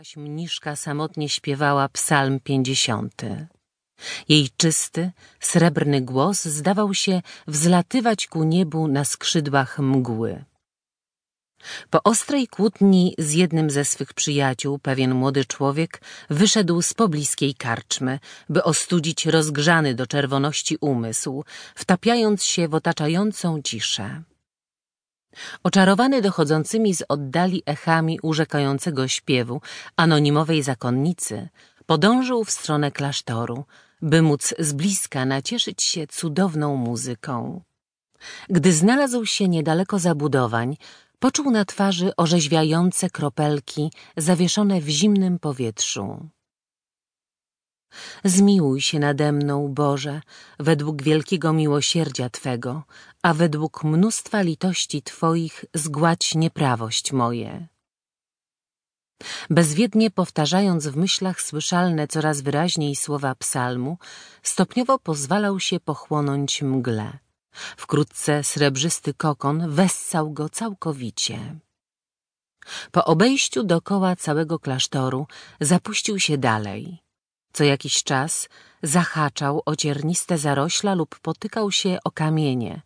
Jakaś mniszka samotnie śpiewała psalm pięćdziesiąty. Jej czysty, srebrny głos zdawał się wzlatywać ku niebu na skrzydłach mgły. Po ostrej kłótni z jednym ze swych przyjaciół pewien młody człowiek wyszedł z pobliskiej karczmy, by ostudzić rozgrzany do czerwoności umysł, wtapiając się w otaczającą ciszę. Oczarowany dochodzącymi z oddali echami urzekającego śpiewu anonimowej zakonnicy, podążył w stronę klasztoru, by móc z bliska nacieszyć się cudowną muzyką. Gdy znalazł się niedaleko zabudowań, poczuł na twarzy orzeźwiające kropelki zawieszone w zimnym powietrzu. Zmiłuj się nade mną, Boże, według wielkiego miłosierdzia Twego, a według mnóstwa litości Twoich zgładź nieprawość moje. Bezwiednie powtarzając w myślach słyszalne coraz wyraźniej słowa psalmu, stopniowo pozwalał się pochłonąć mgle. Wkrótce srebrzysty kokon wessał go całkowicie. Po obejściu dokoła całego klasztoru zapuścił się dalej. Co jakiś czas zahaczał o cierniste zarośla lub potykał się o kamienie,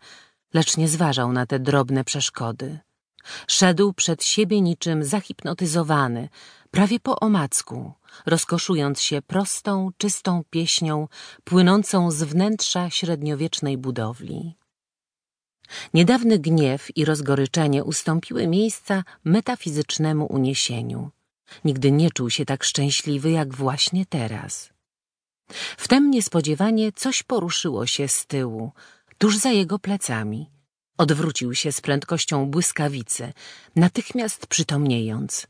lecz nie zważał na te drobne przeszkody. Szedł przed siebie niczym zahipnotyzowany, prawie po omacku, rozkoszując się prostą, czystą pieśnią płynącą z wnętrza średniowiecznej budowli. Niedawny gniew i rozgoryczenie ustąpiły miejsca metafizycznemu uniesieniu. Nigdy nie czuł się tak szczęśliwy jak właśnie teraz. Wtem niespodziewanie coś poruszyło się z tyłu, tuż za jego plecami. Odwrócił się z prędkością błyskawicy, natychmiast przytomniejąc.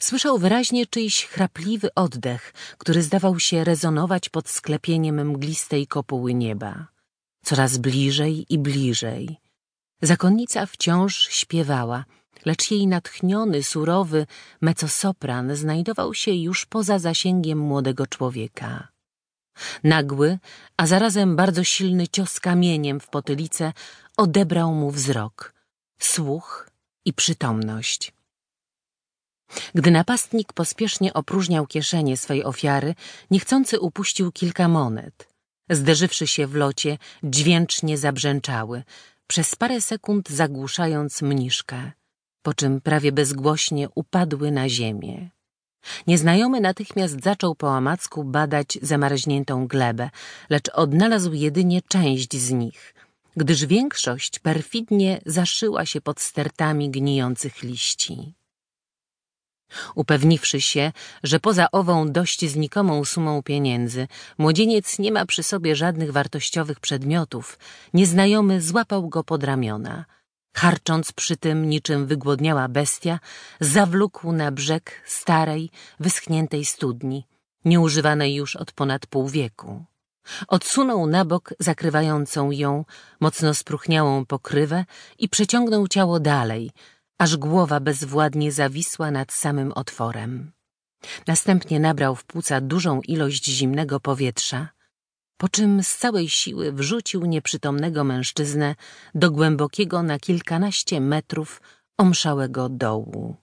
Słyszał wyraźnie czyjś chrapliwy oddech, który zdawał się rezonować pod sklepieniem mglistej kopuły nieba. Coraz bliżej i bliżej. Zakonnica wciąż śpiewała, lecz jej natchniony, surowy mezzosopran znajdował się już poza zasięgiem młodego człowieka. Nagły, a zarazem bardzo silny cios kamieniem w potylicę odebrał mu wzrok, słuch i przytomność. Gdy napastnik pospiesznie opróżniał kieszenie swej ofiary, niechcący upuścił kilka monet. Zderzywszy się w locie, dźwięcznie zabrzęczały, przez parę sekund zagłuszając mniszkę, po czym prawie bezgłośnie upadły na ziemię. Nieznajomy natychmiast zaczął po badać zamarzniętą glebę, lecz odnalazł jedynie część z nich, gdyż większość perfidnie zaszyła się pod stertami gnijących liści. Upewniwszy się, że poza ową dość znikomą sumą pieniędzy młodzieniec nie ma przy sobie żadnych wartościowych przedmiotów, nieznajomy złapał go pod ramiona. Harcząc przy tym niczym wygłodniała bestia, zawlókł na brzeg starej, wyschniętej studni, nieużywanej już od ponad pół wieku. Odsunął na bok zakrywającą ją, mocno spruchniałą pokrywę i przeciągnął ciało dalej, aż głowa bezwładnie zawisła nad samym otworem. Następnie nabrał w płuca dużą ilość zimnego powietrza, po czym z całej siły wrzucił nieprzytomnego mężczyznę do głębokiego na kilkanaście metrów omszałego dołu.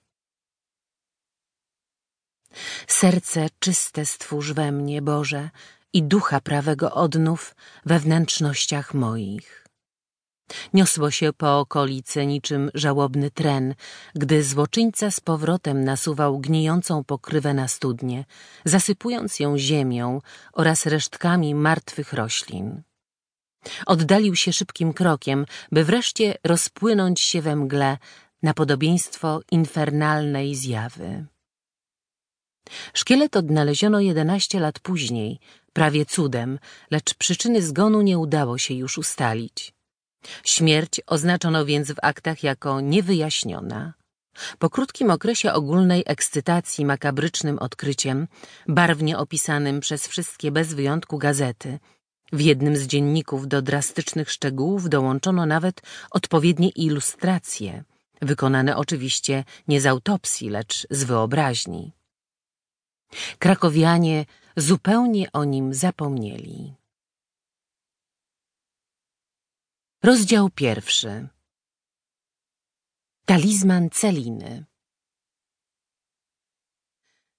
Serce czyste stwórz we mnie, Boże, i ducha prawego odnów we wnętrznościach moich. Niosło się po okolicy niczym żałobny tren, gdy złoczyńca z powrotem nasuwał gnijącą pokrywę na studnię, zasypując ją ziemią oraz resztkami martwych roślin. Oddalił się szybkim krokiem, by wreszcie rozpłynąć się we mgle na podobieństwo infernalnej zjawy. Szkielet odnaleziono jedenaście lat później, prawie cudem, lecz przyczyny zgonu nie udało się już ustalić. Śmierć oznaczono więc w aktach jako niewyjaśniona. Po krótkim okresie ogólnej ekscytacji makabrycznym odkryciem, barwnie opisanym przez wszystkie bez wyjątku gazety, w jednym z dzienników do drastycznych szczegółów dołączono nawet odpowiednie ilustracje, wykonane oczywiście nie z autopsji, lecz z wyobraźni. Krakowianie zupełnie o nim zapomnieli. Rozdział pierwszy. Talizman Celiny